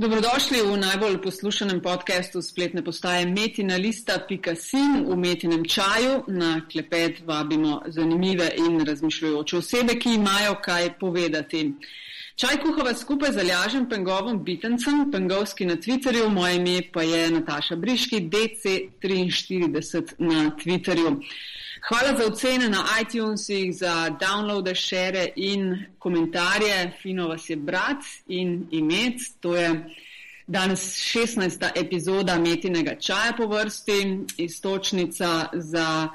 Dobrodošli v najbolj poslušanem podkastu spletne postaje Metina Lista.sin v Metinem čaju. Na klepet vabimo zanimive in razmišljujoče osebe, ki imajo kaj povedati. Čaj kuhava skupaj z Aljažem Pengovom Bitencem, Pengovski na Twitterju, moje ime pa je Nataša Briški, DC43 na Twitterju. Hvala za ocene na iTunesih, za downloade, šere in komentarje. Fino vas je brat in imet. To je danes 16. epizoda Metinega čaja po vrsti, istočnica za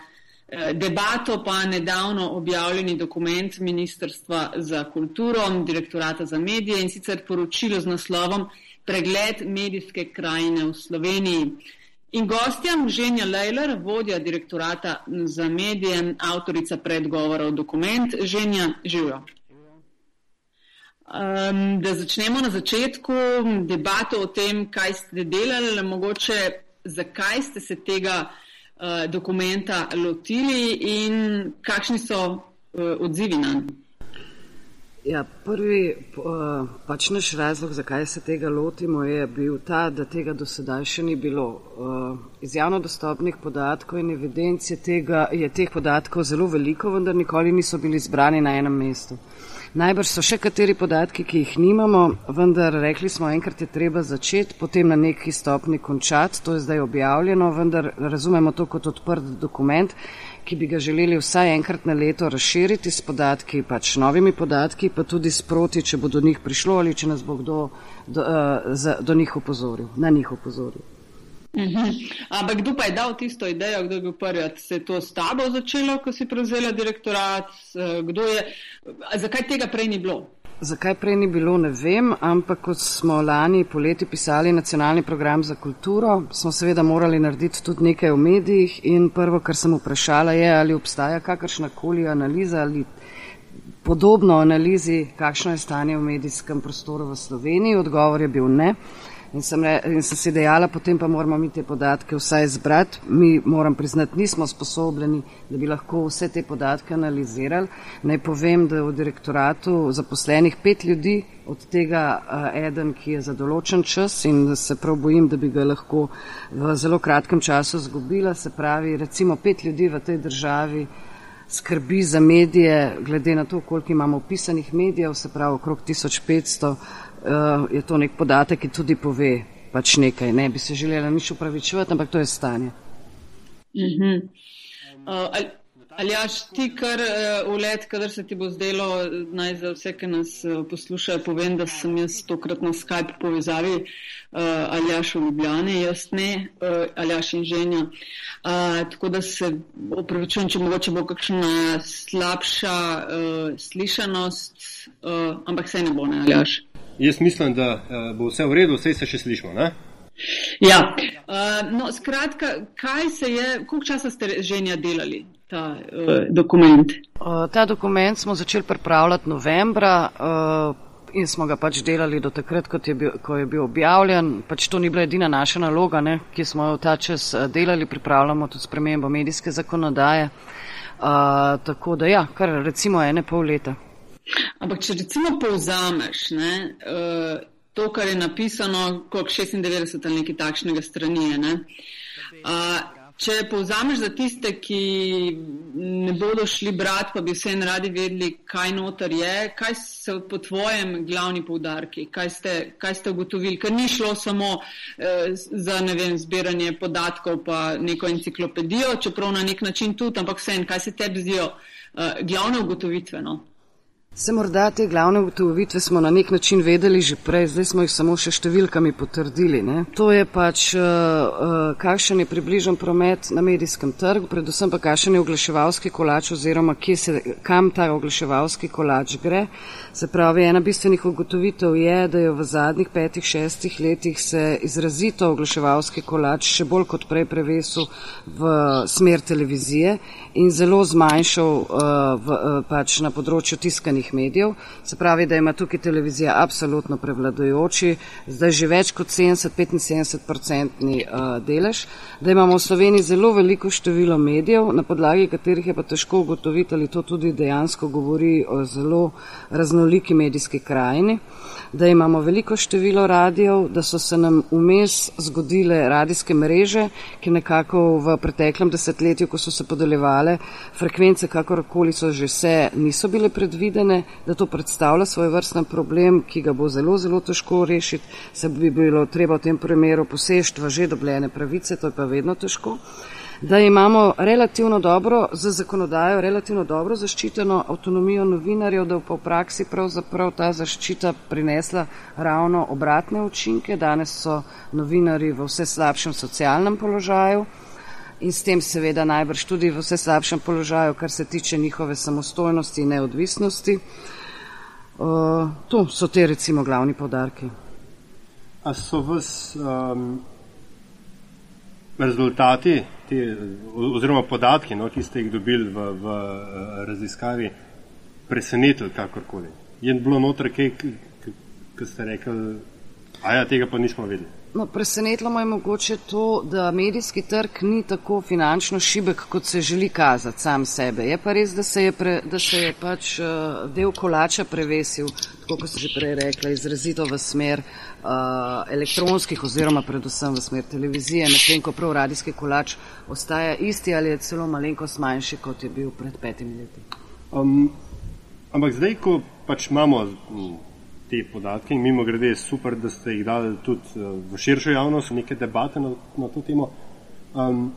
debato pa nedavno objavljeni dokument Ministrstva za kulturo, direktorata za medije in sicer poročilo z naslovom Pregled medijske krajine v Sloveniji. In gostjam Ženja Lejler, vodja direktorata za medije, avtorica predgovora o dokument. Ženja, živijo. Um, da začnemo na začetku debato o tem, kaj ste delali, mogoče zakaj ste se tega uh, dokumenta lotili in kakšni so uh, odzivi na njega. Ja, prvi uh, pač naš razlog, zakaj se tega lotimo, je bil ta, da tega do sedaj še ni bilo. Iz javno dostopnih podatkov in evidencije tega je teh podatkov zelo veliko, vendar nikoli niso bili zbrani na enem mestu. Najbrž so še kateri podatki, ki jih nimamo, vendar rekli smo, enkrat je treba začeti, potem na neki stopni končati, to je zdaj objavljeno, vendar razumemo to kot odprt dokument ki bi ga želeli vsaj enkrat na leto razširiti s podatki, pač novimi podatki, pa tudi sproti, če bo do njih prišlo ali če nas bo kdo do, uh, za, do njih upozoril, na njih upozoril. Uh. -huh. Ampak kdo pa je dal tisto idejo, kdo je bil prvi? Se je to s tabo začelo, ko si prevzela direktorat? Je, zakaj tega prej ni bilo? Zakaj prej ni bilo, ne vem, ampak kot smo lani poleti pisali nacionalni program za kulturo, smo seveda morali narediti tudi nekaj v medijih in prvo, kar sem vprašala, je, ali obstaja kakršna koli analiza ali podobno analizi, kakšno je stanje v medijskem prostoru v Sloveniji. Odgovor je bil ne. In sem, re, in sem si dejala, potem pa moramo mi te podatke vsaj zbrati. Mi, moram priznati, nismo sposobljeni, da bi lahko vse te podatke analizirali. Naj povem, da je v direktoratu zaposlenih pet ljudi, od tega uh, eden, ki je za določen čas in se prav bojim, da bi ga lahko v zelo kratkem času zgubila. Se pravi, recimo pet ljudi v tej državi skrbi za medije, glede na to, koliko imamo opisanih medijev, se pravi okrog 1500 uh, je to nek podatek, ki tudi pove pač nekaj. Ne bi se želela nič upravičevati, ampak to je stanje. Uh -huh. uh, Ali jaš ti kar uh, v let, kadar se ti bo zdelo, naj za vse, ki nas uh, poslušajo, povem, da sem jaz tokrat na Skype povezavi uh, ali jaš v Ljubljani, jaz ne, uh, ali jaš in ženja. Uh, tako da se opravičujem, če mogoče bo kakšna slabša uh, slišanost, uh, ampak se ne bo, ne, ali jaš. Jaz mislim, da uh, bo vse v redu, vse se še slišimo. Ne? Ja, uh, no, skratka, kaj se je, koliko časa ste že delali ta uh, dokument? Uh, ta dokument smo začeli pripravljati novembra. Uh, In smo ga pač delali do takrat, je bil, ko je bil objavljen. Pač to ni bila edina naša naloga, ne, ki smo jo ta čas delali, pripravljamo tudi spremembo medijske zakonodaje. Uh, tako da ja, kar recimo ene pol leta. Ampak, če recimo povzameš ne, uh, to, kar je napisano, kot 96 ali nekaj takšnega strani, ne, uh, če povzameš za tiste, ki ne bodo šli brati, pa bi vse en radi vedeli, kaj noter je, kaj so po tvojem glavni poudarki, kaj ste, kaj ste ugotovili, ker ni šlo samo uh, za vem, zbiranje podatkov pa neko enciklopedijo, čeprav na nek način tudi, ampak vse en, kaj se tebi zdijo uh, glavne ugotovitve. No? Se morda te glavne ugotovitve smo na nek način vedeli že prej, zdaj smo jih samo še številkami potrdili. Ne? To je pač, uh, uh, kakšen je približen promet na medijskem trgu, predvsem pa kakšen je oglaševalski kolač oziroma se, kam ta oglaševalski kolač gre. Se pravi, ena bistvenih ugotovitev je, da je v zadnjih petih, šestih letih se izrazito oglaševalski kolač še bolj kot prej prevesil v smer televizije in zelo zmanjšal uh, v, uh, pač na področju tiskanih medijskih medijev. Se pravi, da ima tukaj televizija absolutno prevladojoči, zdaj že več kot 70-75-procentni uh, delež, da imamo v Sloveniji zelo veliko število medijev, na podlagi katerih je pa težko ugotoviti, ali to tudi dejansko govori o zelo raznoliki medijski krajini, da imamo veliko število radijev, da so se nam vmes zgodile radijske mreže, ki nekako v preteklem desetletju, ko so se podeljevale frekvence, kakorkoli so že vse, niso bile predvidene, da to predstavlja svoj vrstni problem, ki ga bo zelo, zelo težko rešiti, se bi bilo treba v tem primeru posežiti v že dobljene pravice, to je pa vedno težko da imamo relativno dobro, za zakonodajo, relativno dobro zaščiteno avtonomijo novinarjev, da pa v praksi pravzaprav ta zaščita prinesla ravno obratne učinke. Danes so novinari v vse slabšem socialnem položaju in s tem seveda najbrž tudi v vse slabšem položaju, kar se tiče njihove samostojnosti in neodvisnosti. Uh, tu so te recimo glavni podarki. A so vas um, rezultati te, oziroma podatki, no, ki ste jih dobili v, v raziskavi, presenetili kakorkoli? Je bilo noter kaj, ki ste rekli, a ja, tega pa nismo vedeli? No, presenetilo me je mogoče to, da medijski trg ni tako finančno šibek, kot se želi kazati sam sebe. Je pa res, da se je, pre, da se je pač uh, del kolača prevesil, tako kot ste že prej rekla, izrazito v smer uh, elektronskih oziroma predvsem v smer televizije, medtem ko prav radijski kolač ostaja isti ali je celo malenkost manjši, kot je bil pred petimi leti. Um, ampak zdaj, ko pač imamo. Te podatke in mimo grede je super, da ste jih dali tudi uh, v širšo javnost, neke debate na, na to temo. Um,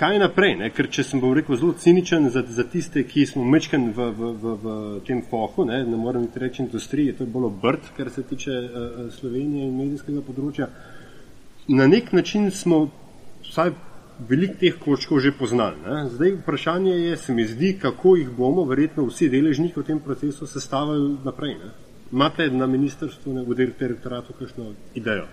kaj naprej? Ne? Ker če sem bom rekel zelo ciničen za, za tiste, ki smo mečken v, v, v, v tem fohu, ne, ne morem ti reči industriji, to je bolj obrt, kar se tiče uh, Slovenije in medijskega področja. Na nek način smo vsaj veliko teh kočkov že poznali. Ne? Zdaj vprašanje je, se mi zdi, kako jih bomo verjetno vsi deležniki v tem procesu sestavili naprej. Ne? Imate na ministrstvu, na direktoratu, kakšno idejo?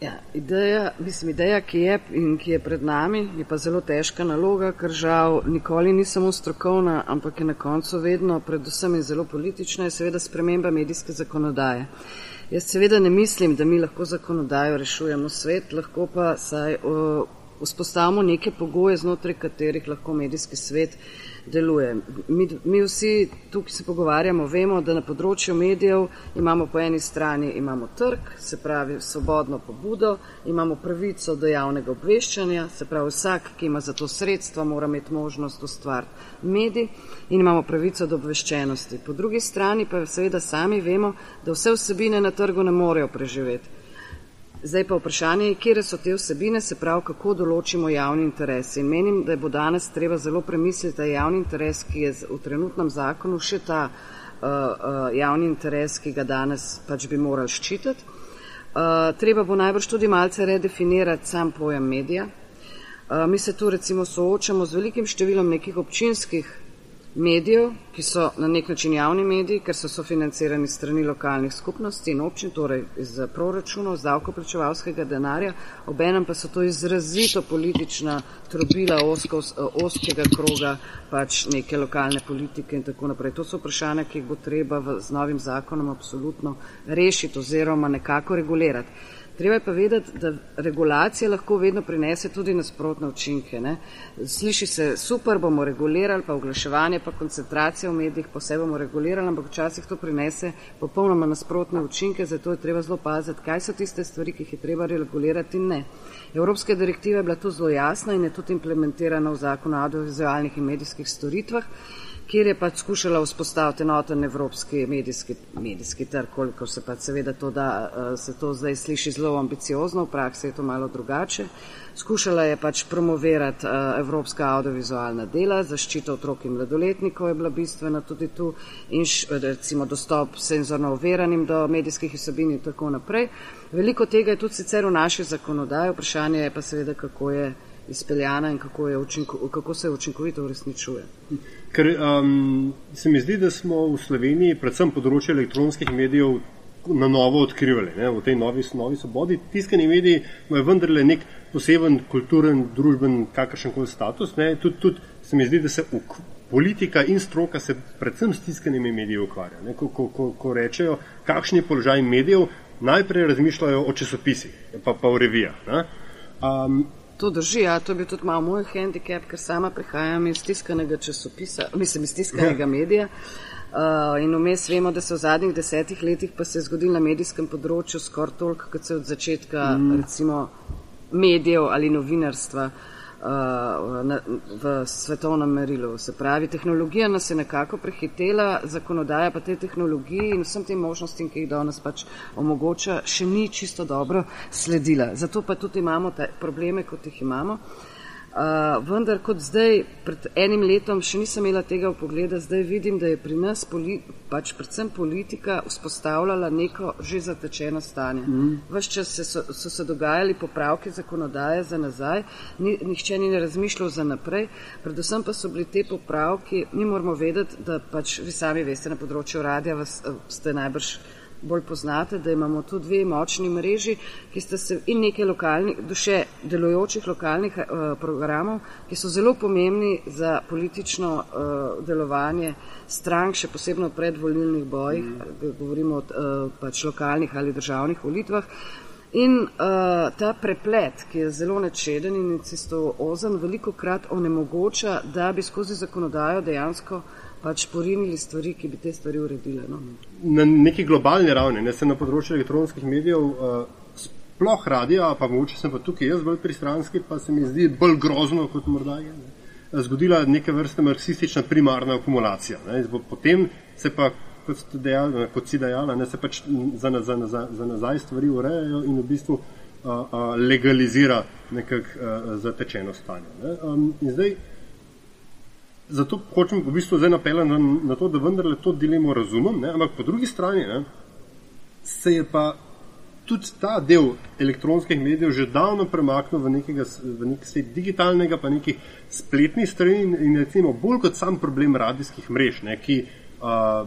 Ja, ideja, mislim, ideja, ki je in ki je pred nami, je pa zelo težka naloga, ker žal nikoli ni samo strokovna, ampak je na koncu vedno, predvsem in zelo politična, je seveda sprememba medijske zakonodaje. Jaz seveda ne mislim, da mi lahko zakonodajo rešujemo svet, lahko pa saj vzpostavimo neke pogoje, znotraj katerih lahko medijski svet deluje. Mi, mi vsi tukaj se pogovarjamo, vemo, da na področju medijev imamo po eni strani imamo trg, se pravi svobodno pobudo, imamo pravico do javnega obveščanja, se pravi vsak, ki ima za to sredstva, mora imeti možnost ustvariti medij in imamo pravico do obveščenosti. Po drugi strani pa seveda sami vemo, da vse vsebine na trgu ne morejo preživeti. Zdaj pa vprašanje, kje so te vsebine, se pravi, kako določimo javni interes. In menim, da bo danes treba zelo premisliti, da je javni interes, ki je v trenutnem zakonu, še ta uh, uh, javni interes, ki ga danes pač bi morali ščititi. Uh, treba bo najbrž tudi malce redefinirati sam pojem medija. Uh, mi se tu recimo soočamo z velikim številom nekih občinskih medijev, ki so na nek način javni mediji, ker so sofinancirani strani lokalnih skupnosti in občin, torej iz proračunov, z davkoplačevalskega denarja, obenem pa so to izrazito politična trobila oskov, oskega kroga pač neke lokalne politike in tako naprej. To so vprašanja, ki jih bo treba v, z novim zakonom absolutno rešiti oziroma nekako regulirati. Treba je pa vedeti, da regulacija lahko vedno prinese tudi nasprotne učinke. Ne? Sliši se super, bomo regulirali, pa oglaševanje, pa koncentracija v medijih, pa vse bomo regulirali, ampak včasih to prinese popolnoma nasprotne učinke, zato je treba zelo paziti, kaj so tiste stvari, ki jih je treba regulirati in ne. Evropska direktiva je bila tu zelo jasna in je tudi implementirana v zakon o audiovizualnih in medijskih storitvah kjer je pač skušala vzpostaviti enoten evropski medijski, medijski trg, koliko se pa seveda to da, eh, se to zdaj sliši zelo ambiciozno, v praksi je to malo drugače. Skušala je pač promovirati uh, evropska audiovizualna dela, zaščita otrok in mladoletnikov je bila bistvena tudi tu in š, recimo dostop senzorno overanim do medijskih vsebin in tako naprej. Veliko tega je tudi sicer v naši zakonodaji, vprašanje je pa seveda, kako je izpeljana in kako, je učinko, kako se učinkovito uresničuje. Ker um, se mi zdi, da smo v Sloveniji, predvsem področje elektronskih medijev, na novo odkrivali ne, v tej novi, novi svobodi. Tiskani mediji imajo vendarle nek poseben kulturen, družben, kakršen koli status. Tudi tud se mi zdi, da se politika in stroka se predvsem s tiskanimi mediji ukvarja. Ko, ko, ko, ko rečejo, kakšen je položaj medijev, najprej razmišljajo o časopisih, pa pa v revijah. Um, to drži, ja, to bi tudi malo moj handicap, ker sama prihajam iz tiskanega časopisa, mislim iz tiskanega ja. medija. Uh, in vmes vemo, da se v zadnjih desetih letih pa se je zgodilo na medijskem področju skoraj toliko, kot se od začetka mm. recimo medijev ali novinarstva. Uh, na, v svetovnem merilu. Se pravi, tehnologija nas je nekako prehitela, zakonodaja pa te tehnologiji in vsem tem možnostim, ki jih danes pač omogoča, še ni čisto dobro sledila. Zato pa tudi imamo te probleme, kot jih imamo. Uh, Uh, vendar, kot zdaj, pred enim letom, še nisem imela tega v pogledu, zdaj vidim, da je pri nas poli, pač predvsem politika vzpostavljala neko že zatečeno stanje. Mm. Ves čas se so, so se dogajali popravki zakonodaje za nazaj, ni, nihče ni ne razmišljal za naprej, predvsem pa so bili te popravki, mi moramo vedeti, da pač vi sami veste na področju radija, vas, ste najbrž bolj poznate, da imamo tu dve močni mreži, ki sta se in nekaj lokalnih, duše delujočih lokalnih uh, programov, ki so zelo pomembni za politično uh, delovanje strank, še posebno v predvolilnih bojih, mm. govorimo o uh, pač lokalnih ali državnih volitvah. In uh, ta preplet, ki je zelo nečeden in cisto ozen, veliko krat onemogoča, da bi skozi zakonodajo dejansko uh, pač porinili stvari, ki bi te stvari uredile. No. Na neki globalni ravni, ne se na področju elektronskih medijev, uh, sploh radio, pa mogoče sem pa tukaj jaz bolj pristranski, pa se mi zdi bolj grozno kot morda je. Ne. Zgodila neke vrste marksistična primarna akumulacija. Ne. Potem se pa, kot, dejali, kot si dejala, ne, se pač za, za, za, za nazaj stvari urejajo in v bistvu uh, uh, legalizira nekak uh, zatečeno stanje. Ne. Um, zato hočem v bistvu zdaj napeljati na, na to, da vendarle to dilemo razumem, ne? ampak po drugi strani ne, se je pa tudi ta del elektronskih medijev že davno premaknil v, nekega, v nek svet digitalnega, pa nekih spletnih strani in, in recimo bolj kot sam problem radijskih mrež, ne, ki a,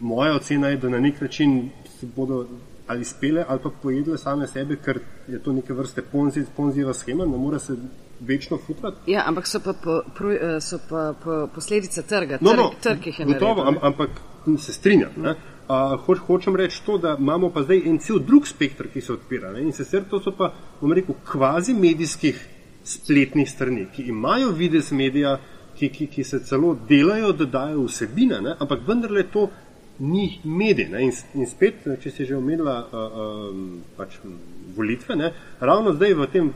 moja ocena je, da na nek način se bodo ali spele ali pa pojedle same sebe, ker je to neke vrste ponzijeva schema, ne more se večno futrati. Ja, ampak so pa, po, pro, eh, so pa po, posledice trga, no, no, trg jih je gotovo, am, ampak se strinjam. No. Uh, hoč, hočem reči to, da imamo pa zdaj en cel drug spektr, ki se odpira. Ne? In sicer to so pa, bom rekel, kvazi medijskih spletnih strani, ki imajo vides medija, ki, ki, ki se celo delajo, da dajo vsebine, ne? ampak vendarle to ni medij. In, in spet, če si že omenila uh, um, pač volitve, ne, ravno zdaj v tem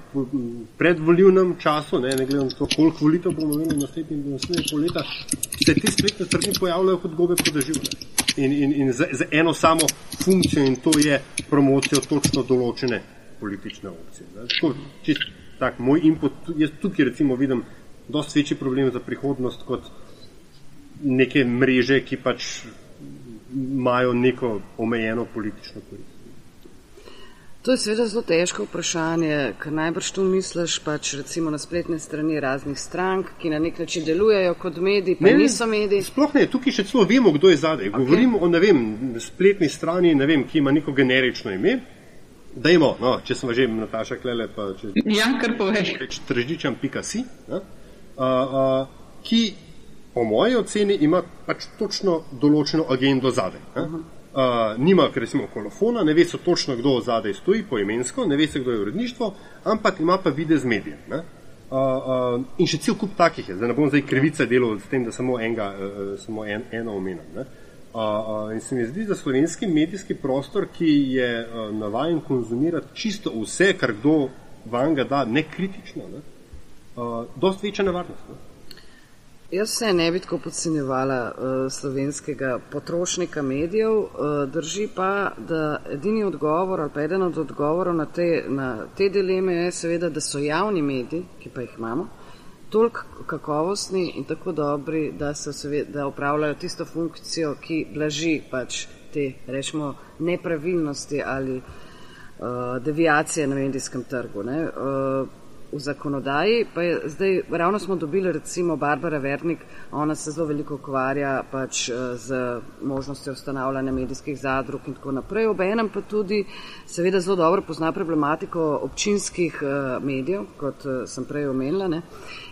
predvoljivnem času, ne, ne glede na to, koliko volitev bomo imeli naslednjih naslednjih pol leta, se te spletne strani pojavljajo kot gobe podeživne. In, in, in za, za eno samo funkcijo in to je promocijo točno določene politične opcije. Tako, čist, tak, moj input, jaz tukaj recimo vidim dosti večji problem za prihodnost kot neke mreže, ki pač imajo neko omejeno politično korist. To je seveda zelo težko vprašanje, ker najbrž tu misliš pač recimo na spletne strani raznih strank, ki na nek način delujejo kot mediji, pa ne, niso mediji. Sploh ne, tukaj še celo vemo, kdo je zadaj. Okay. Govorimo o, ne vem, spletni strani, ne vem, ki ima neko generično ime. Dajmo, no, če sem že Nataša Klele, pa če... Ja, kar poveš. Tržičam.si, uh, uh, ki po moji oceni ima pač točno določeno agendo zadaj. Uh, nima, ker recimo kolofona, ne ve se točno, kdo zadaj stoji poimensko, ne ve se, kdo je uredništvo, ampak ima pa vide z medijem. Uh, uh, in še cel kup takih je, zdaj ne bom zdaj krivice delal s tem, da samo, enga, uh, samo en, eno omenam. Uh, uh, in se mi zdi, da slovenski medijski prostor, ki je uh, navajen konzumirati čisto vse, kar kdo vam ga da, nekritično, ne, uh, dosti večja nevarnost. Ne. Jaz se ne bi tako podcenjevala uh, slovenskega potrošnika medijev, uh, drži pa, da edini odgovor ali pa eden od odgovorov na te, na te dileme je seveda, da so javni mediji, ki pa jih imamo, toliko kakovostni in tako dobri, da, seveda, da upravljajo tisto funkcijo, ki blaži pač te, rečemo, nepravilnosti ali uh, devijacije na medijskem trgu. Ne? Uh, v zakonodaji, pa je zdaj, ravno smo dobili recimo Barbara Vernik, ona se zelo veliko ukvarja pač eh, z možnostjo ustanavljanja medijskih zadrug in tako naprej, obenem pa tudi seveda zelo dobro pozna problematiko občinskih uh, medijev, kot uh, sem prej omenila. Ne?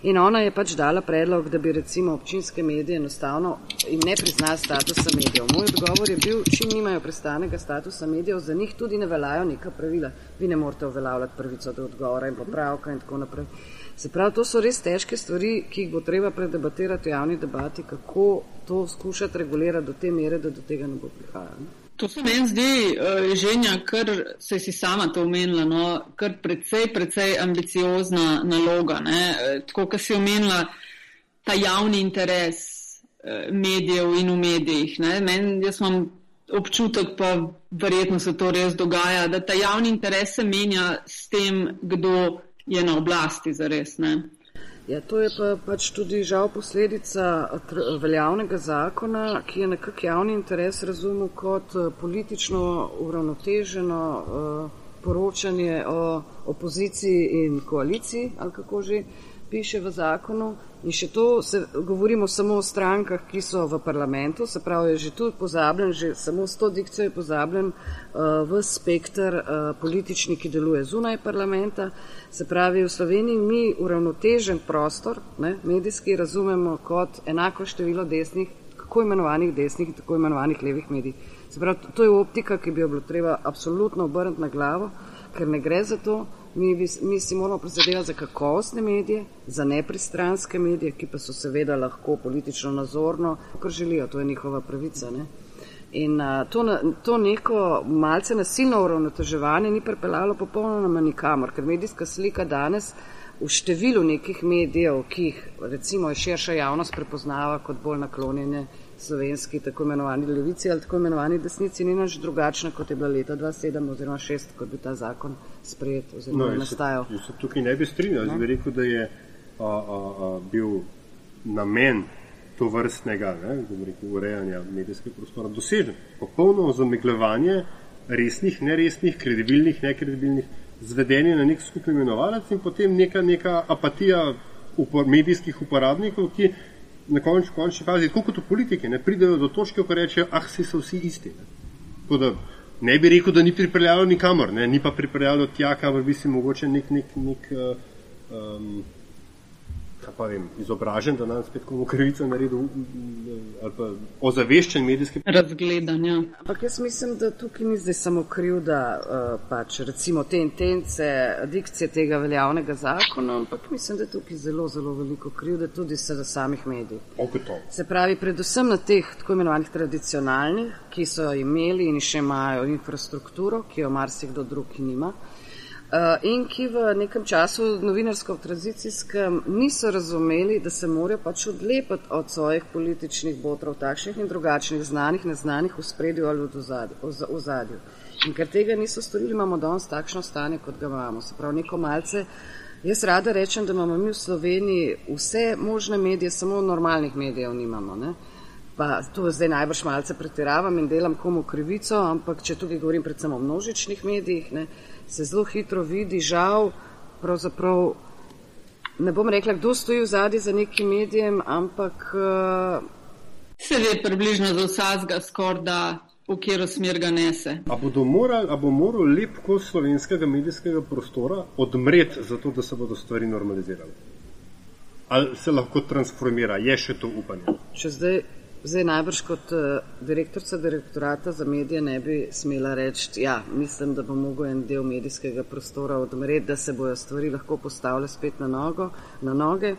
In ona je pač dala predlog, da bi recimo občinske medije enostavno jim ne priznali statusa medijev. Moj odgovor je bil, čim nimajo prestanega statusa medijev, za njih tudi ne veljajo neka pravila. Vi ne morete uveljavljati pravico do odgovora in popravka in tako naprej. Se pravi, to so res težke stvari, ki jih bo treba predebatirati v javni debati, kako to skušati regulirati do te mere, da do tega ne bo prihajalo. To se meni zdi, uh, ženja, kar se si sama to omenila, no, kar precej, precej ambiciozna naloga. Ne. Eh, tako, kar si omenila, ta javni interes uh, medijev in v medijih. Men, jaz imam občutek, pa verjetno se to res dogaja, da ta javni interes se menja s tem, kdo je na oblasti za res. Ja, to je pa pač tudi žal posledica veljavnega zakona, ki je nekak javni interes razumel kot eh, politično uravnoteženo uh, poročanje o opoziciji in koaliciji, ali kako že piše v zakonu. In še to se, govorimo samo o strankah, ki so v parlamentu, se pravi, je že tu pozabljen, že samo s to dikcijo je pozabljen uh, v spektr uh, politični, ki deluje zunaj parlamenta. Se pravi, v Sloveniji mi uravnotežen prostor, ne, medijski, razumemo kot enako število desnih, tako imenovanih desnih in tako imenovanih levih medij. Se pravi, to je optika, ki bi jo bilo treba absolutno obrniti na glavo, ker ne gre za to, Mi, mi si moramo prizadevati za kakovostne medije, za nepristranske medije, ki pa so seveda lahko politično nazorno, kar želijo, to je njihova pravica. Ne? In a, to, to neko malce nasilno uravnoteževanje ni pripeljalo popolnoma nikamor, ker medijska slika danes v številu nekih medijev, ki jih recimo širša javnost prepoznava kot bolj naklonjene slovenski tako imenovani levici ali tako imenovani desnici, ni nič drugačna, kot je bila leta 2007 oziroma 2006, kot bi ta zakon sprejet oziroma no, nastajal. Jaz se tukaj ne bi strinjal, jaz bi rekel, da je a, a, a, bil namen to vrstnega rekel, urejanja medijskega prostora dosežen. Popolno zamegljevanje resnih, neresnih, kredibilnih, nekredibilnih, zvedenje na nek skupni imenovalec in potem neka, neka apatija upor, medijskih uporabnikov, ki na končni, končni fazi, tako kot v politiki, ne pridejo do točke, ko rečejo, ah, si so vsi isti. Ne, da, ne bi rekel, da ni pripeljalo nikamor, ne, ni pa pripeljalo tja, kamor bi si mogoče nek, nek, nek uh, um, pa vem, izobražen, da nam spet komu krivico naredil ali pa ozaveščen medijski razgledanje. Ja. Ampak jaz mislim, da tukaj ni zdaj samo kriv, da uh, pač recimo te intence, dikcije tega veljavnega zakona, ampak mislim, da je tukaj zelo, zelo veliko kriv, da tudi se za samih medij. Se pravi, predvsem na teh tako imenovanih tradicionalnih, ki so imeli in še imajo infrastrukturo, ki jo marsikdo drug nima. Eh, in ki v nekem času novinarsko-tranzicijskem niso razumeli, da se morajo pač odlepiti od svojih političnih botrov, takšnih in drugačnih, znanih, neznanih v spredju ali v ozadju. In ker tega niso storili, imamo danes takšno stanje, kot ga imamo. Se pravi, neko malce. Jaz rada rečem, da imamo mi v Sloveniji vse možne medije, samo normalnih medijev nimamo. Ne? Pa to zdaj najbrž malce pretiravam in delam komu krivico, ampak če tukaj govorim predvsem o množičnih medijih, ne, se zelo hitro vidi, žal, pravzaprav ne bom rekla, kdo stoji v zadnji za nekim medijem, ampak. Uh, se ve približno za vsakega skoraj, da v katero smer ga nese. A, moral, a bo moral lep kos slovenskega medijskega prostora odmreti, zato da se bodo stvari normalizirale? Ali se lahko transformira, je še to upanje? Če zdaj Zdaj, najbrž kot uh, direktorica direktorata za medije ne bi smela reči, ja, mislim, da bo mogel en del medijskega prostora odmreti, da se bojo stvari lahko postavile spet na, nogo, na noge.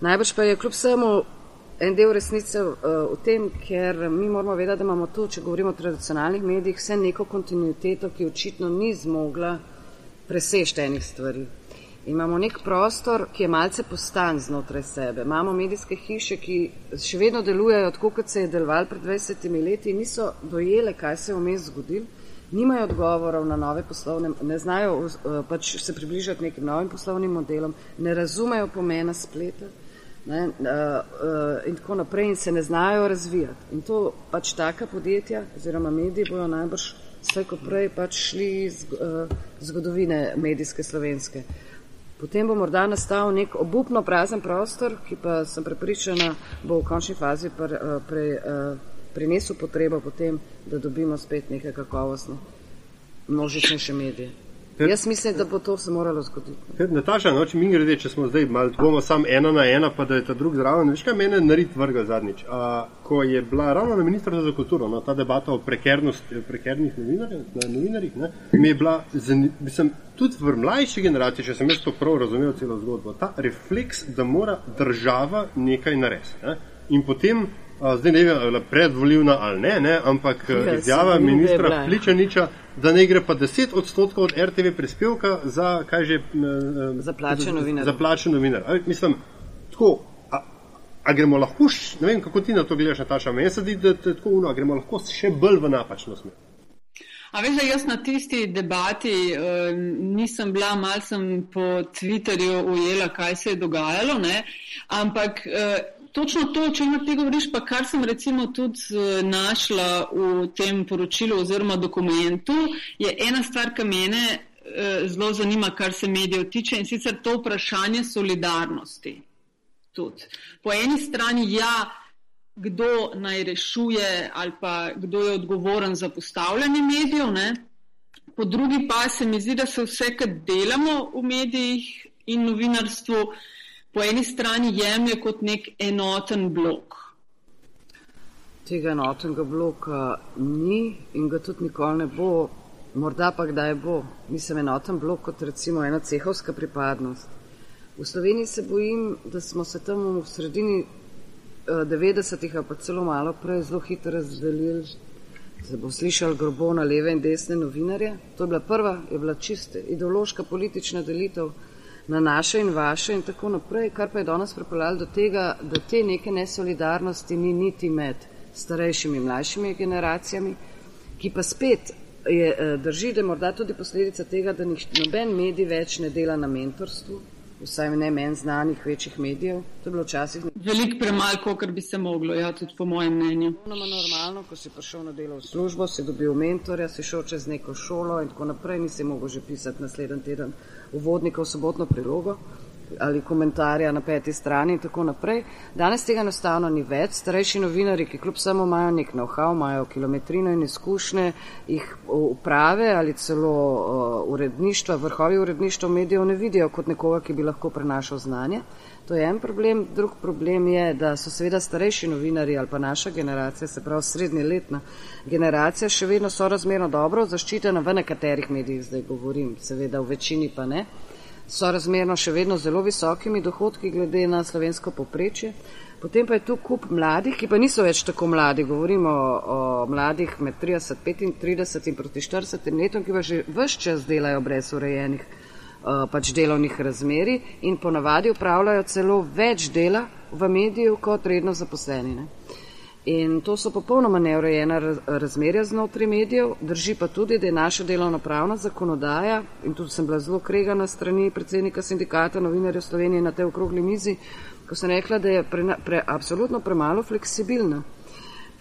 Najbrž pa je kljub vsemu en del resnice uh, v tem, ker mi moramo vedeti, da imamo tu, če govorimo o tradicionalnih medijih, vse neko kontinuiteto, ki očitno ni zmogla presežti enih stvari. Imamo nek prostor, ki je malce postan znotraj sebe. Imamo medijske hiše, ki še vedno delujejo tako, kot se je deloval pred 20 leti in niso dojele, kaj se je vmes zgodil. Nimajo odgovorov na nove poslovne, ne znajo uh, pač se približati nekim novim poslovnim modelom, ne razumejo pomena spleta ne, uh, uh, in tako naprej in se ne znajo razvijati. In to pač taka podjetja oziroma mediji bojo najbrž vse kot prej pač šli iz uh, zgodovine medijske slovenske. Potem bo morda nastal nek obupno prazen prostor, ki pa sem prepričana, bo v končni fazi pre, eh, pre, eh, prinesel potrebo potem, da dobimo spet neke kakovostne množičnejše medije. Ter, Jaz mislim, da bo to se moralo zgoditi. Nataša, no, če mi grede, če smo zdaj malo, bomo samo ena na ena, pa da je ta drug zraven. Veš kaj mene narit vrga zadnjič? A, ko je bila ravno na ministrstvu za kulturo, no, ta debata o prekernih novinarjih, ne, mi je bila, mislim, tudi v mlajši generaciji, če sem jaz to prav razumel celo zgodbo, ta refleks, da mora država nekaj narediti. Ne. In potem zdaj ne vem, predvoljivna ali ne, ne ampak ja, izjava ministra Pličaniča, da ne gre pa 10 odstotkov od RTV prispevka za, kaj že, za plačen novinar. Za plačen novinar. A, mislim, tako, a, a gremo lahko, š, ne vem, kako ti na to gledaš, Nataša, meni se zdi, da je tako uno, a gremo lahko še bolj v napačno smer. A veš, da jaz na tisti debati uh, nisem bila, mal sem po Twitterju ujela, kaj se je dogajalo, ne? ampak uh, točno to, o čemer ti govoriš, pa kar sem recimo tudi eh, našla v tem poročilu oziroma dokumentu, je ena stvar, ki mene eh, zelo zanima, kar se medijev tiče in sicer to vprašanje solidarnosti. Tudi. Po eni strani ja, kdo naj rešuje ali pa kdo je odgovoren za postavljanje medijev, ne? po drugi pa se mi zdi, da se vse, kar delamo v medijih in novinarstvu, po eni strani jemlje kot nek enoten blok. Tega enotnega bloka ni in ga tudi nikoli ne bo, morda pa kdaj bo. Mislim, enoten blok kot recimo ena cehovska pripadnost. V Sloveniji se bojim, da smo se tam v sredini 90-ih, eh, pa celo malo prej, zelo hitro razdelili. Se bo slišal grobo na leve in desne novinarje. To je bila prva, je bila čiste ideološka politična delitev na naše in vaše in tako naprej, kar pa je danes pripeljalo do tega, da te neke nesolidarnosti ni niti med starejšimi in mlajšimi generacijami, ki pa spet je, eh, drži, da je morda tudi posledica tega, da noben medij več ne dela na mentorstvu, vsaj ne meni znanih večjih medijev. To je bilo včasih. Veliko premalo, kot bi se moglo, ja, tudi po mojem mnenju. Normalno, ko si prišel na delo v službo, si dobil mentorja, si šel čez neko šolo in tako naprej, nisi mogel že pisati naslednji teden uvodnika v sobotno prilogo ali komentarja na peti strani in tako naprej. Danes tega enostavno ni več. Starejši novinari, ki kljub samo imajo nek know-how, imajo kilometrino in izkušnje, jih uprave ali celo uh, uredništva, vrhovi uredništva medijev ne vidijo kot nekoga, ki bi lahko prenašal znanje. To je en problem. Drug problem je, da so seveda starejši novinari ali pa naša generacija, se pravi srednjeletna generacija, še vedno so razmerno dobro zaščitena v nekaterih medijih, zdaj govorim, seveda v večini pa ne razmerno še vedno zelo visokimi dohodki glede na slovensko poprečje. Potem pa je tu kup mladih, ki pa niso več tako mladi, govorimo o, o mladih med 30, 35 in proti 40 letom, ki pa že vse čas delajo brez urejenih uh, pač delovnih razmeri in ponavadi upravljajo celo več dela v mediju kot redno zaposleni. Ne? In to so popolnoma neurejena razmerja znotraj medijev. Drži pa tudi, da je naša delovna pravna zakonodaja, in tudi sem bila zelo kregana strani predsednika sindikata novinarjev Slovenije na tej okrogli mizi, ko sem rekla, da je pre, pre, absolutno premalo fleksibilna.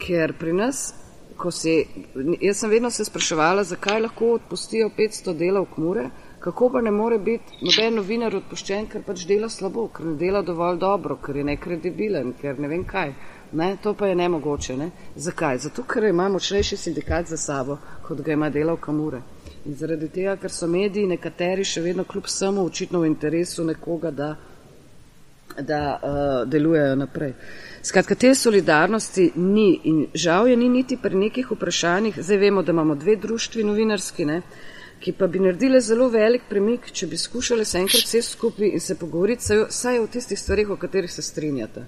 Ker pri nas, ko si, jaz sem vedno se spraševala, zakaj lahko odpustijo 500 delov kmure, kako pa ne more biti noben novinar odpuščen, ker pač dela slabo, ker ne dela dovolj dobro, ker je nekredibilen, ker ne vem kaj. Ne, to pa je nemogoče. Ne? Zakaj? Zato, ker ima močnejši sindikat za sabo, kot ga ima delavka Mure. In zaradi tega, ker so mediji nekateri še vedno kljub samo očitno v interesu nekoga, da, da uh, delujejo naprej. Skratka, te solidarnosti ni in žal je ni niti pri nekih vprašanjih. Zdaj vemo, da imamo dve društvi novinarski, ne, ki pa bi naredile zelo velik premik, če bi skušali se enkrat vse skupaj in se pogovoriti saj o tistih stvarih, o katerih se strinjate.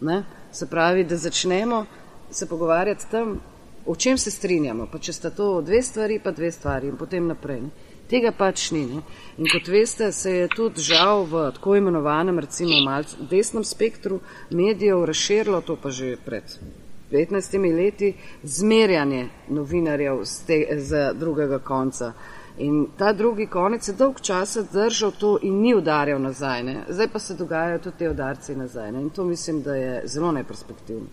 Ne? Se pravi, da začnemo se pogovarjati tam, o čem se strinjamo, pa če sta to dve stvari, pa dve stvari in potem naprej. Ne. Tega pač ni. Ne. In kot veste, se je tudi žal v tako imenovanem, recimo, malce desnem spektru medijev razširilo, to pa že pred 15 leti, zmerjanje novinarjev z, te, z drugega konca. In ta drugi konec je dolg časa držal to in ni udarjal nazaj. Ne? Zdaj pa se dogajajo tudi te udarci nazaj. Ne? In to mislim, da je zelo neperspektivno.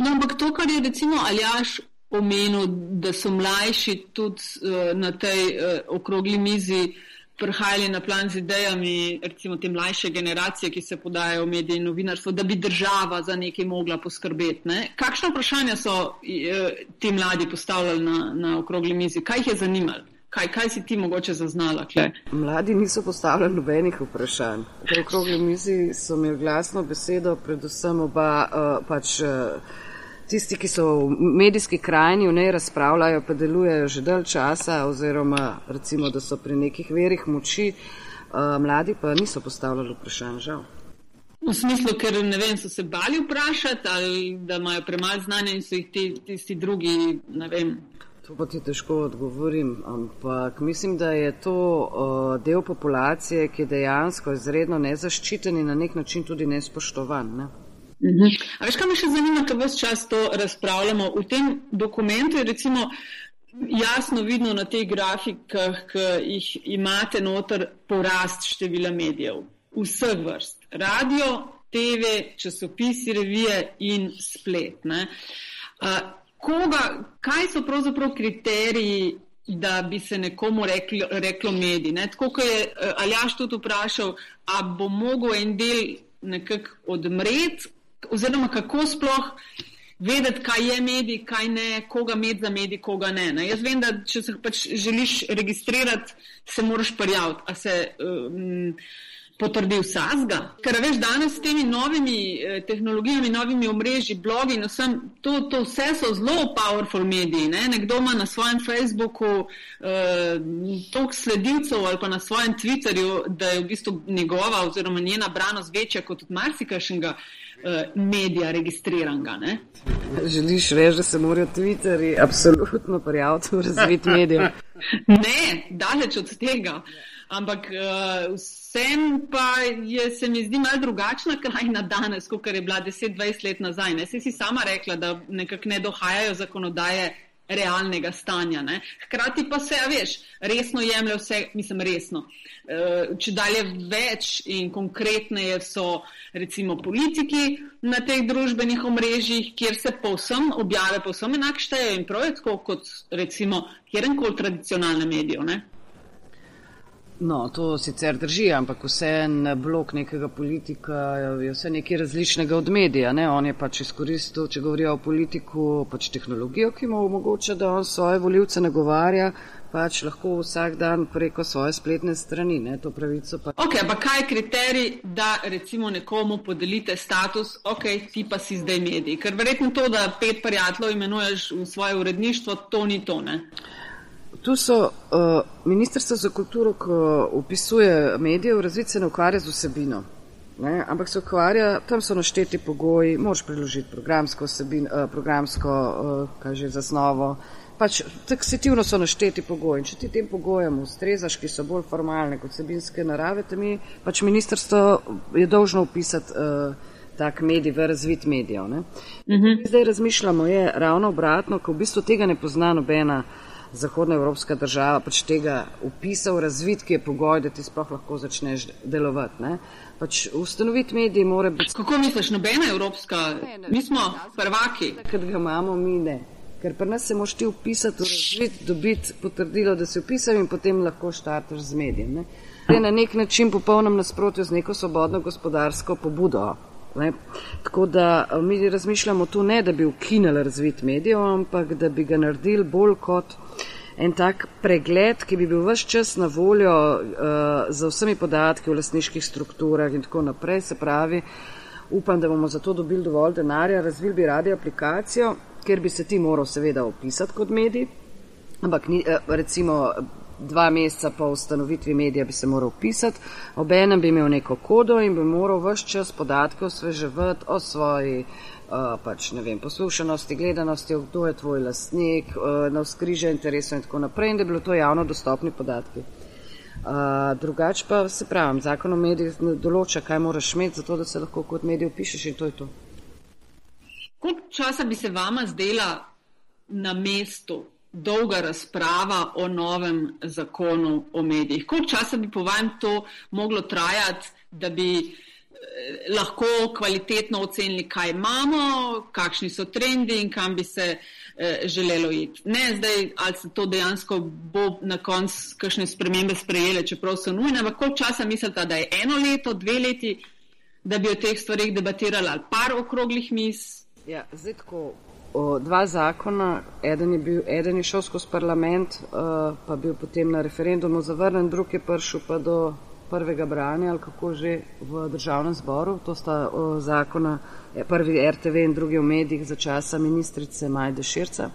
No, ampak to, kar je recimo Aljaš omenil, da so mlajši tudi uh, na tej uh, okrogli mizi prihajali na plan z idejami, recimo te mlajše generacije, ki se podajajo v medije in novinarstvo, da bi država za nekaj mogla poskrbeti. Ne? Kakšno vprašanje so eh, ti mladi postavljali na, na okrogli mizi? Kaj jih je zanimalo? Kaj, kaj si ti mogoče zaznala? Kle? Mladi niso postavljali nobenih vprašanj. Na okrogli mizi so imeli glasno besedo, predvsem oba uh, pač. Uh, tisti, ki so v medijski krajini v njej razpravljajo, pa delujejo že dalj časa, oziroma recimo, da so pri nekih verih moči, uh, mladi pa niso postavljali vprašanj, žal. V smislu, ker ne vem, so se bali vprašati ali da imajo premalo znanja in so jih ti, tisti drugi, ne vem. To pa ti težko odgovorim, ampak mislim, da je to uh, del populacije, ki je dejansko izredno nezaščiten in na nek način tudi nespoštovan. Ne? Mhm. A veš, kaj me še zanima, ko vse čas to razpravljamo? V tem dokumentu je recimo jasno vidno na teh grafikah, ki jih imate noter, porast števila medijev. Vseh vrst. Radio, TV, časopisi, revije in splet. Koga, kaj so pravzaprav kriteriji, da bi se nekomu reklo, reklo medij? Ne? Tako, kot je eh, Aljaš tudi vprašal, a bo mogel en del nekako odmreti, oziroma kako sploh vedeti, kaj je medij, kaj ne, koga med za medij, koga ne. ne. Jaz vem, da če se pač želiš registrirati, se moraš prijaviti, a se um, potrdi vsazga. Ker veš, danes s temi novimi eh, tehnologijami, novimi omrežji, blogi in vsem, to, to vse so zelo powerful mediji. Ne? Nekdo ima na svojem Facebooku uh, toliko sledilcev ali pa na svojem Twitterju, da je v bistvu njegova oziroma njena branost večja kot od marsikašnjega. Eh, medija registriranega. Ne? Želiš reči, da se morajo Twitterji absolutno prijaviti v razvit medijev? ne, daleč od tega. Ampak uh, vsem pa je, se mi zdi malo drugačna krajina danes, kot je bila 10-20 let nazaj. Ne? Si sama rekla, da nekako ne dohajajo zakonodaje realnega stanja. Ne? Hkrati pa se, veš, resno jemlje vse, mislim, resno. Eh, če dalje več in konkretneje so recimo politiki na teh družbenih omrežjih, kjer se povsem objave, povsem enak štejejo in prav je tako kot recimo kjerenkoli tradicionalne medijev. No, to sicer drži, ampak vse en blok nekega politika je vse nekaj različnega od medija. Ne? On je pač izkoristil, če govorijo o politiku, pač tehnologijo, ki mu omogoča, da on svoje voljivce nagovarja, pač lahko vsak dan preko svoje spletne strani. Ne? To pravico pa. Ok, ampak kaj je kriterij, da recimo nekomu podelite status, ok, ti pa si zdaj medij? Ker verjetno to, da pet prijateljev imenuješ v svoje uredništvo, to ni to, ne? Tu so uh, Ministrstvo za kulturo, ko upisuje medije, v razvid se ne ukvarja z vsebino. Ne? Ampak se ukvarja, tam so našteti pogoji, moraš priložiti programsko, vsebin, uh, programsko uh, kaže, zasnovo. Pač taksativno so našteti pogoji. In če ti tem pogojem ustrezaš, ki so bolj formalne kot vsebinske narave, te mi pač ministrstvo je dolžno upisati uh, tak medij v razvit medijev. Uh mhm. -huh. Zdaj razmišljamo, je ravno obratno, ko v bistvu tega ne pozna nobena zahodnoevropska država pač tega upisal, razvit, ki je pogoj, da ti sploh lahko začneš delovati. Ne? Pač ustanoviti mediji mora biti. Kako misliš, nobena evropska? Ne, ne, mi smo prvaki. Ker ga imamo mi ne. Ker pri nas se moš ti upisati, razvit, dobiti potrdilo, da si upisal in potem lahko štartaš z medijem. Ne? Je na nek način popolnom nasprotju z neko svobodno gospodarsko pobudo. Ne? Tako da mi razmišljamo tu ne, da bi ukinili razvit medijev, ampak da bi ga naredili bolj kot en tak pregled, ki bi bil vse čas na voljo uh, za vsemi podatki o lasniških strukturah in tako naprej. Se pravi, upam, da bomo za to dobili dovolj denarja, razvili bi radi aplikacijo, kjer bi se ti moral seveda opisati kot medij, ampak ni, uh, recimo dva meseca po ustanovitvi medija bi se moral pisati, ob enem bi imel neko kodo in bi moral vse čas podatke osveževati o svoji uh, pač, vem, poslušanosti, gledanosti, kdo je tvoj lastnik, uh, na vzkrižje interesov in tako naprej in da bi bilo to javno dostopni podatki. Uh, drugač pa se pravim, zakon o medijih določa, kaj moraš imeti, zato da se lahko kot medij opišeš in to je to. Koliko časa bi se vama zdela na mestu dolga razprava o novem zakonu o medijih. Koliko časa bi po vajem to moglo trajati, da bi lahko kvalitetno ocenili, kaj imamo, kakšni so trendi in kam bi se eh, želelo iti. Ne zdaj, ali se to dejansko bo na koncu kakšne spremembe sprejele, čeprav so nujne, ampak koliko časa mislite, da je eno leto, dve leti, da bi o teh stvarih debatirali ali par okroglih mis? Ja, zdaj tako. O, dva zakona, eden je, bil, eden je šel skozi parlament, uh, pa bil potem na referendumu zavrnen, drug je prišel pa do prvega branja ali kako že v državnem zboru. To sta o, zakona, e, prvi RTV in drugi v medijih za časa ministrice Majde Širca.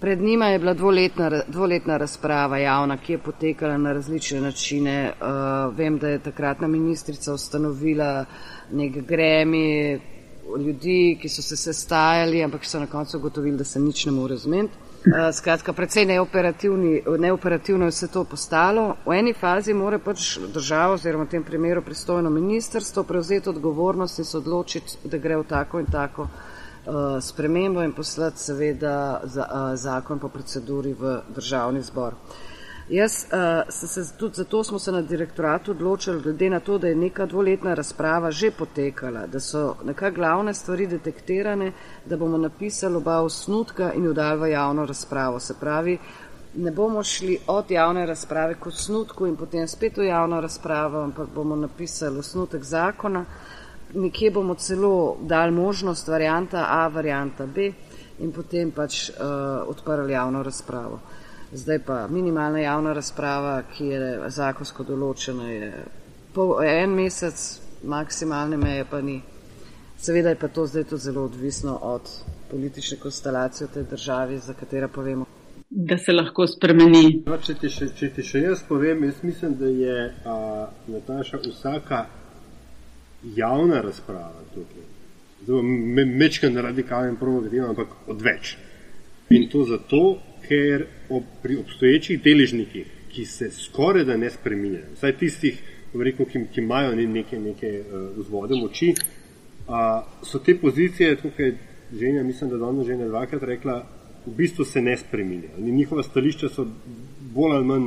Pred njima je bila dvoletna, dvoletna razprava javna, ki je potekala na različne načine. Uh, vem, da je takratna ministrica ustanovila nek gremi ljudi, ki so se sestajali, ampak so na koncu ugotovili, da se nič ne more zmeniti. Eh, skratka, precej neoperativno je vse to postalo. V eni fazi mora pač država oziroma v tem primeru pristojno ministrstvo prevzeti odgovornost in se odločiti, da gre v tako in tako uh, spremembo in poslati seveda za, uh, zakon po proceduri v državni zbor. Uh, Jaz uh, se tudi zato smo se na direktoratu odločili, glede na to, da je neka dvoletna razprava že potekala, da so nekaj glavne stvari detektirane, da bomo napisali oba osnutka in jo dali v javno razpravo. Se pravi, ne bomo šli od javne razprave k osnutku in potem spet v javno razpravo, ampak bomo napisali osnutek zakona. Nekje bomo celo dali možnost varianta A, varianta B in potem pač uh, odprli javno razpravo. Zdaj pa minimalna javna razprava, ki je zakonsko določena, je pol, en mesec, maksimalne meje pa ni. Seveda je pa to zdaj to zelo odvisno od politične konstelacije v tej državi, za katero povemo. Da se lahko spremeni. No, če, ti še, če ti še jaz povem, jaz mislim, da je a, Nataša vsaka javna razprava tukaj. Zelo me, mečken radikalen provokativno, ampak odveč. In to zato, ker ob, pri obstoječih deležnikih, ki se skoraj da ne spreminjajo, vsaj tistih, rekel, ki, ki imajo neke, neke uh, vzvode moči, uh, so te pozicije, tukaj ženja, mislim, da danes že ne dvakrat rekla, v bistvu se ne spreminjajo. Njihova stališča so bolj ali manj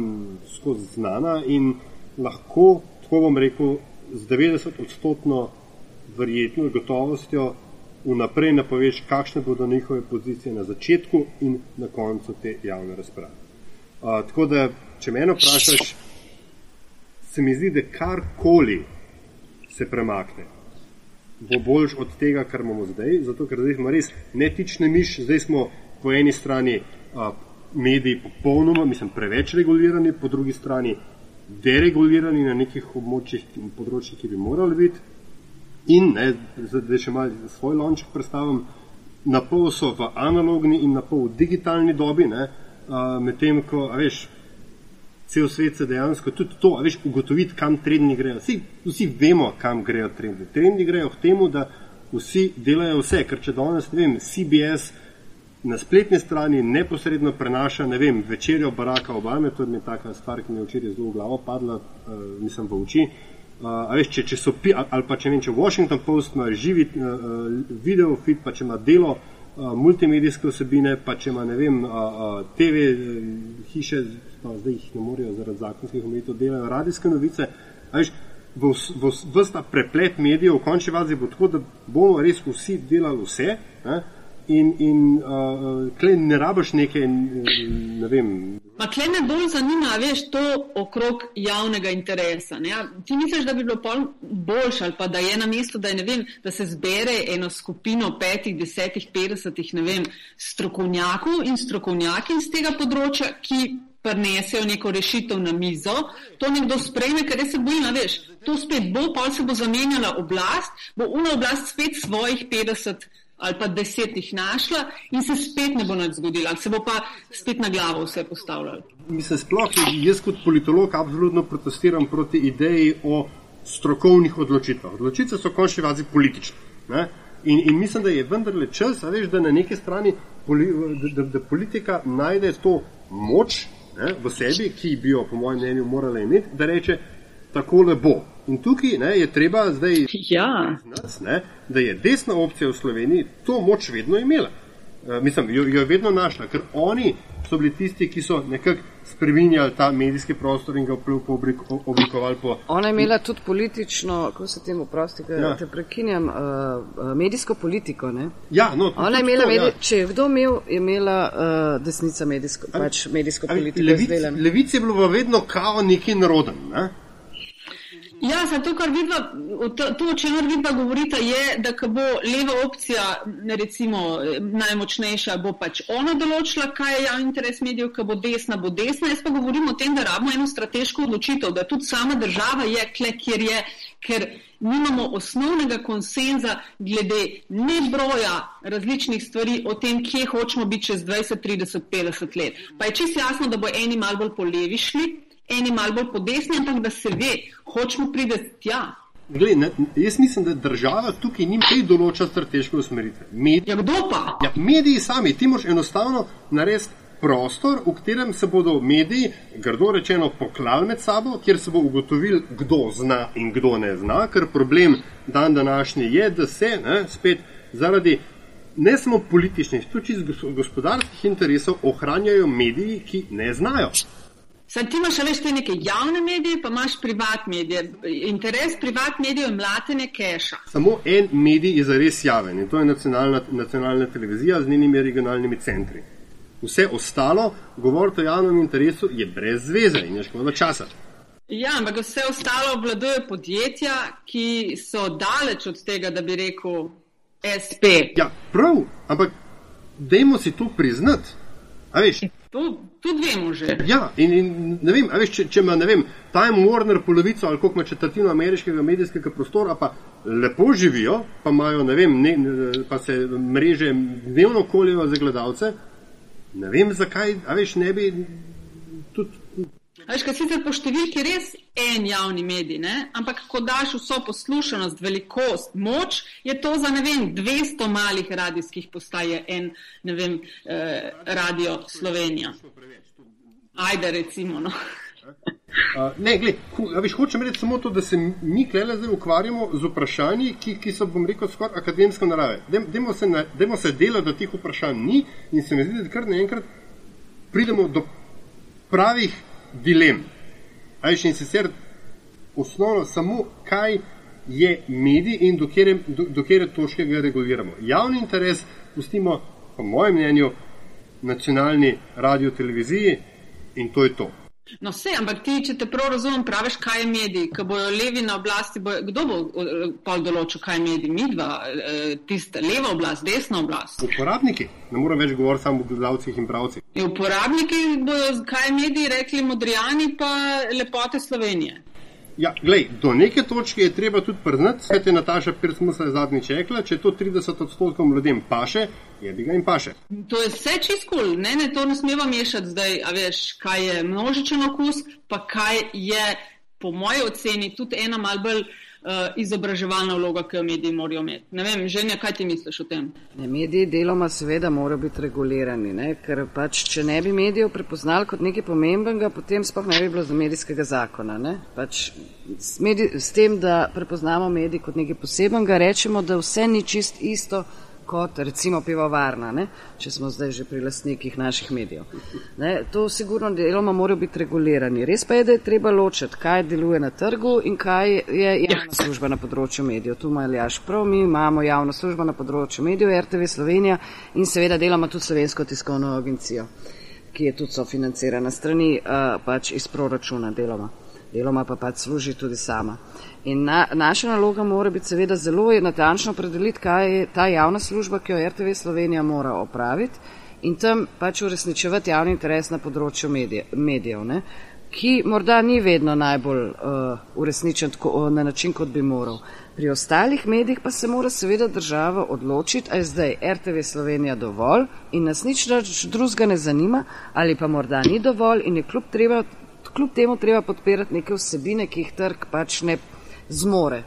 skozi znana in lahko, tako bom rekel, z 90 odstotno verjetno gotovostjo vnaprej napoveš, kakšne bodo njihove pozicije na začetku in na koncu te javne razprave. Uh, tako da, če me vprašaš, se mi zdi, da karkoli se premakne, bo boljš od tega, kar imamo zdaj, zato ker zdaj smo res netične miš, zdaj smo po eni strani uh, mediji popolnoma, mislim, preveč regulirani, po drugi strani deregulirani na nekih območjih in področjih, ki bi morali biti. In, ne, zdaj še malo svoj lonček predstavim, na pol so v analogni in na pol digitalni dobi, medtem ko, veš, cel svet se dejansko tudi to, veš, ugotoviti, kam trendi grejo. Vsi, vsi vemo, kam grejo trendi. Trendi grejo k temu, da vsi delajo vse, ker če danes, ne vem, CBS na spletni strani neposredno prenaša, ne vem, večerjo Baracka Obame, to je mi taka stvar, ki mi je včeraj zelo v glavo padla, uh, mislim v oči. Uh, Uh, veš, če, če so pi, ali pa če vem, če Washington Post ima živi uh, video feed, pa če ima delo uh, multimedijske vsebine, pa če ima ne vem, uh, TV uh, hiše, no, zdaj jih ne morejo zaradi zakonskih omejitev delajo radijske novice. Veš, v, v, v ta preplet medijev v končni fazi bo tako, da bomo res vsi delali vse. Ne? In, in uh, klej ne rabiš nekaj, ne vem. Pa klej me bolj zanima, veš, to okrog javnega interesa. Ne? Ti misliš, da bi bilo boljše ali pa da je na mestu, da, je, vem, da se zbere eno skupino petih, desetih, petdesetih, ne vem, strokovnjakov in strokovnjaki iz tega področja, ki prinesejo neko rešitev na mizo, to nekdo sprejme, ker se bojim, veš, to spet bo, pa se bo zamenjala oblast, bo una oblast spet svojih petdeset ali pa deset jih našla in se spet ne bo nič zgodilo, ali se bo pa spet na glavo vse postavljalo. Mislim, sploh jaz kot politolog absolutno protestiram proti ideji o strokovnih odločitvah. Odločitve so končni vazi politične. In, in mislim, da je vendarle čas, veš, da na neki strani da, da, da politika najde to moč ne, v sebi, ki bi jo, po mojem mnenju, morala imeti, da reče, tako le bo. In tukaj ne, je treba zdaj ja. znati, da je desna opcija v Sloveniji to moč vedno imela. Uh, mislim, jo, jo je vedno našla, ker oni so bili tisti, ki so nekako spremenjali ta medijski prostor in ga oblikovali po. Ona je imela tudi politično, kako se temu prosti, da ja. te prekinjam, uh, medijsko politiko. Ne? Ja, no, Ona je imela, to, medij, ja. če je kdo imel, je imela uh, desnica medijsko, ali, pač medijsko ali, politiko. Levic, levici je bilo vedno kao neki naroden. Ne? Ja, za to, kar vidva, to, o čemer vidva govorita, je, da bo leva opcija, recimo najmočnejša, bo pač ona določila, kaj je javni interes medijev, ko bo desna, bo desna. Jaz pa govorim o tem, da rabimo eno strateško odločitev, da tudi sama država je kle, kjer je, ker nimamo osnovnega konsenza glede ne broja različnih stvari o tem, kje hočemo biti čez 20, 30, 50 let. Pa je čisto jasno, da bo eni malo bolj po levi šli eni malo bolj po desni, ampak da se ve, hočemo priti tja. Glej, ne, jaz mislim, da država tukaj nima kaj določa strateške usmeritve. Mediji, ja, kdo pa? Ja, mediji sami, ti moraš enostavno narediti prostor, v katerem se bodo mediji, grdo rečeno, poklali med sabo, kjer se bo ugotovil, kdo zna in kdo ne zna, ker problem dan današnji je, da se ne, spet zaradi ne samo političnih, tudi gospodarskih interesov ohranjajo mediji, ki ne znajo. Sam ti imaš več te neke javne medije, pa imaš privat medije. Interes privat medijev je mlatenje keša. Samo en medij je zares javen in to je nacionalna, nacionalna televizija z njenimi regionalnimi centri. Vse ostalo, govoriti o javnem interesu, je brez zveze in je škoda časa. Ja, ampak vse ostalo obvladuje podjetja, ki so daleč od tega, da bi rekel SP. Ja, prav, ampak dajmo si to priznati. To tudi vemo že. Ja, in, in ne vem, veš, če, če ima vem, Time Warner polovico ali koliko ima četrtino ameriškega medijskega prostora, pa lepo živijo, pa imajo, ne vem, ne, pa se mreže dnevno kolijo za gledalce, ne vem, zakaj, a veš, ne bi Veš, kaj sicer po številki res en javni medij, ne? ampak ko daš vso poslušanost, velikost, moč, je to za ne vem, 200 malih radijskih postaj en, ne vem, eh, radio Slovenija. Ajde, recimo. No. Uh, ne, gled, viš, hočem reči samo to, da se mi klele zdaj ukvarjamo z vprašanji, ki, ki so, bom rekel, skoraj akademske narave. Demo se, se delati, da teh vprašanj ni in se mi zdi, da kar naenkrat pridemo do pravih dilem. Ajš in sicer osnovno samo, kaj je medij in do kere, do, do kere točke ga reguliramo. Javni interes pustimo, po mojem mnenju, nacionalni radio televiziji in to je to. No, vse, ampak ti, če te prav razumem, praviš, kaj je medij. Ko bojo levi na oblasti, bojo, kdo bo pol določil, kaj je medij? Mi dva, e, tiste leva oblast, desna oblast. Uporabniki, ne moram več govoriti samo o gledalcih in pravcih. Uporabniki bojo, kaj je medij, rekli modrijani pa lepote Slovenije. Ja, glej, do neke točke je treba tudi priznati, kaj je Nataša Pirsmusa zadnjič rekla, če to 30 odstotkom ljudem paše, je bi ga jim paše. To je vse čisto, cool. ne, ne, to ne smemo mešati zdaj, a veš, kaj je množičen okus, pa kaj je po moji oceni tudi ena mal bolj izobraževalna vloga, ki jo mediji morajo imeti. Ne vem, ženja, kaj ti misliš o tem? Ne, mediji deloma seveda morajo biti regulirani, ne? ker pač, če ne bi medijev prepoznali kot nekaj pomembnega, potem sploh ne bi bilo za medijskega zakona. Pač, s, medij, s tem, da prepoznamo medij kot nekaj posebnega, rečemo, da vse ni čist isto kot recimo pivovarna, ne? če smo zdaj že pri lastnikih naših medijev. Ne? To sigurno deloma morajo biti regulirani. Res pa je, da je treba ločiti, kaj deluje na trgu in kaj je javna služba na področju medijev. Tu ima Ljaš prav, mi imamo javno službo na področju medijev, RTV Slovenija in seveda delamo tudi Slovensko tiskovno agencijo, ki je tudi sofinancirana strani uh, pač iz proračuna deloma. Deloma pa pač služi tudi sama. In na, naša naloga mora biti seveda zelo natančno predeliti, kaj je ta javna služba, ki jo RTV Slovenija mora opraviti in tam pač uresničevati javni interes na področju medije, medijev, ne? ki morda ni vedno najbolj uh, uresničen tako, na način, kot bi moral. Pri ostalih medijih pa se mora seveda država odločiti, a je zdaj RTV Slovenija dovolj in nas nič drugega ne zanima, ali pa morda ni dovolj in je kljub, treba, kljub temu treba podpirati neke vsebine, ki jih trg pač ne zmore.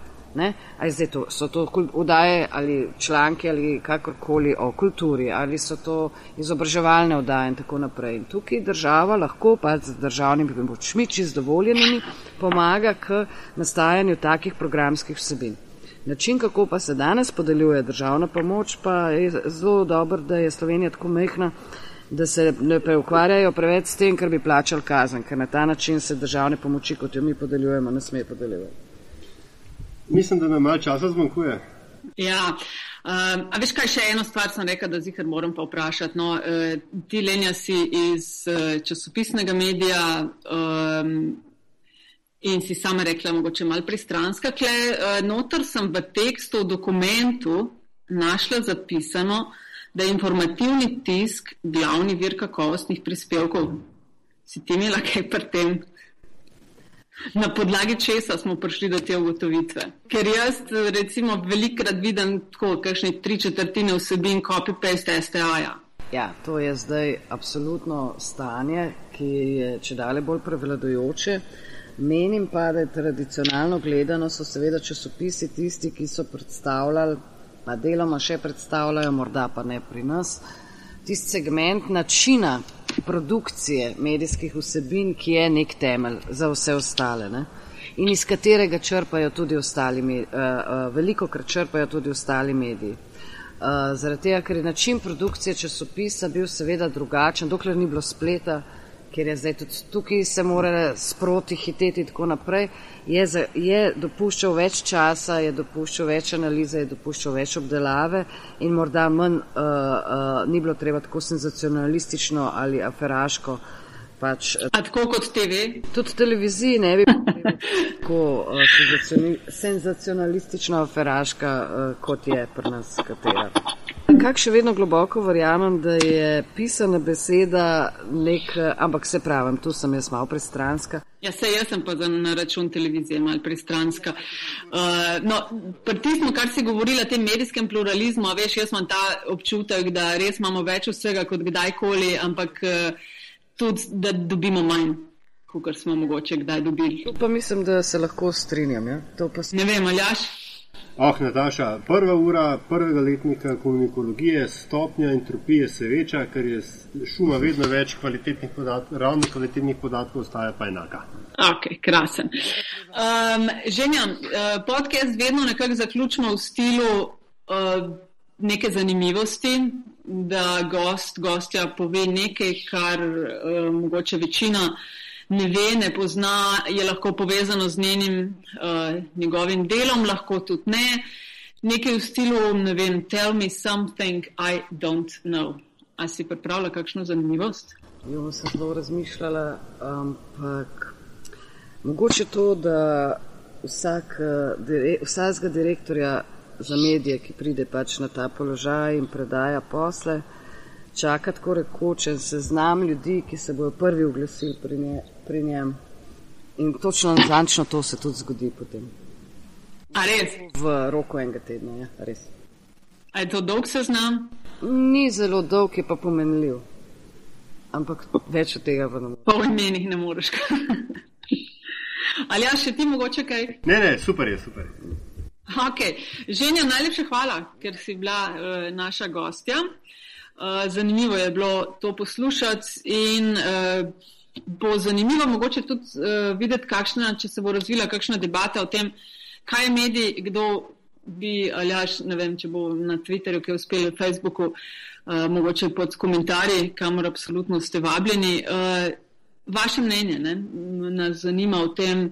To, so to vdaje ali članki ali kakorkoli o kulturi ali so to izobraževalne vdaje in tako naprej. In tukaj država lahko pa z državnimi pomočmi, čisto dovoljenimi, pomaga k nastajanju takih programskih vsebin. Način, kako pa se danes podeljuje državna pomoč, pa je zelo dober, da je Slovenija tako mehna, da se ne preukvarjajo preveč s tem, ker bi plačali kazen, ker na ta način se državne pomoči, kot jo mi podeljujemo, ne sme podeljevati. Mislim, da nam malo časa zmanjkuje. Ja, um, a veš kaj, še eno stvar sem rekel, da zihar moram pa vprašati. No, uh, ti Lenja si iz uh, časopisnega medija um, in si sama rekla, mogoče mal pristranska. Kle, uh, notor sem v tekstu, v dokumentu našla zapisano, da je informativni tisk glavni vir kakovostnih prispevkov. Si ti imela kaj pri tem? Na podlagi česa smo prišli do te ugotovitve? Ker jaz, recimo, velikrat vidim tako, kakšne tri četrtine vsebin copy-paste STA-ja. Ja, to je zdaj absolutno stanje, ki je če dalje bolj prevladojoče. Menim pa, da je tradicionalno gledano so seveda časopisi tisti, ki so predstavljali, pa deloma še predstavljajo, morda pa ne pri nas, tisti segment načina produkcije medijskih vsebin, ki je nek temelj za vse ostale. Ne? In iz katerega črpajo tudi ostali, uh, uh, veliko krat črpajo tudi ostali mediji. Uh, zaradi tega, ker je način produkcije časopisa bil seveda drugačen, dokler ni bilo spleta, ker je zdaj tudi tukaj se morale sproti hiteti in tako naprej, je, za, je dopuščal več časa, je dopuščal več analize, je dopuščal več obdelave in morda manj uh, uh, ni bilo treba tako senzacionalistično ali aferaško. Pač, A tako kot TV? Tudi televiziji ne bi bilo tako uh, senzacionalistično aferaška, uh, kot je pri nas katera. Kak še vedno globoko verjamem, da je pisana beseda nek, ampak se pravim, tu sem jaz malo pristranska. Ja, se jaz sem pa za na račun televizije malo pristranska. Uh, no, pri tistem, kar si govorila tem medijskem pluralizmu, veš, jaz imam ta občutek, da res imamo več vsega kot kdajkoli, ampak uh, tudi, da dobimo manj. Kar smo mogoče kdaj dobili. To pa mislim, da se lahko strinjam. Ja? Ne vem, ali jaš. Ah, Nataša, prva ura prvega letnika komunikologije, stopnja entropije se veča, ker je šuma vedno več kvalitetnih podatkov, ravno kvalitetnih podatkov ostaja pa enaka. Ok, krasen. Um, Ženja, uh, podcast vedno nekako zaključimo v stilu uh, neke zanimivosti, da gost, gostja pove nekaj, kar uh, mogoče večina ne ve, ne pozna, je lahko povezano z njenim, uh, njegovim delom, lahko tudi ne. Nekaj v stilu, ne vem, tell me something I don't know. A si pripravila kakšno zanimivost? Jo, sem zelo razmišljala, ampak mogoče to, da vsak, dire, vsakega direktorja za medije, ki pride pač na ta položaj in predaja posle, čaka tako rekočen seznam ljudi, ki se bodo prvi oglasili pri, nje, pri njem. In točno natančno to se tudi zgodi potem. A res? V roku enega tedna, ja, res. A je to dolg seznam? Ni zelo dolg, je pa pomenljiv. Ampak več od tega pa ne moreš. Po imenih ne moreš. Ali ja, še ti mogoče kaj? Ne, ne, super je, super. Okay. Ženja, najlepša hvala, ker si bila uh, naša gostja. Uh, zanimivo je bilo to poslušati in uh, bo zanimivo mogoče tudi uh, videti, kakšna, če se bo razvila kakšna debata o tem, kaj je medij, kdo bi, ali jaš, ne vem, če bo na Twitterju, ki je uspel v Facebooku, uh, mogoče pod komentarji, kamor absolutno ste vabljeni. Uh, vaše mnenje ne, nas zanima o tem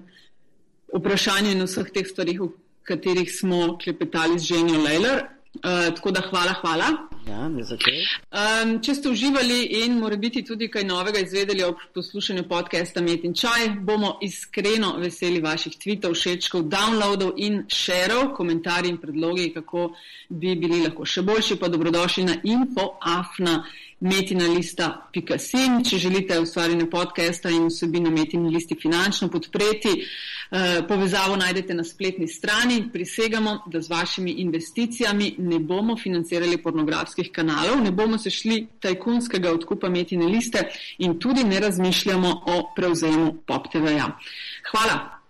vprašanju in vseh teh stvarih, o katerih smo klepetali z Ženjo Lejler. Uh, tako da hvala, hvala. Ja, um, če ste uživali in mora biti tudi kaj novega izvedeli ob poslušanju podcasta Met in Čaj, bomo iskreno veseli vaših tweetov, všečkov, downloadov in šerov, komentarji in predlogi, kako bi bili lahko še boljši, pa dobrodošli na infoafna metinalista.sim. Če želite ustvarjanje podcasta in vsebino metinalisti finančno podpreti, eh, povezavo najdete na spletni strani. Prisegamo, da z vašimi investicijami ne bomo financirali pornografskih kanalov, ne bomo se šli tajkunskega odkupa metinaliste in tudi ne razmišljamo o prevzemu PopTV-ja. Hvala.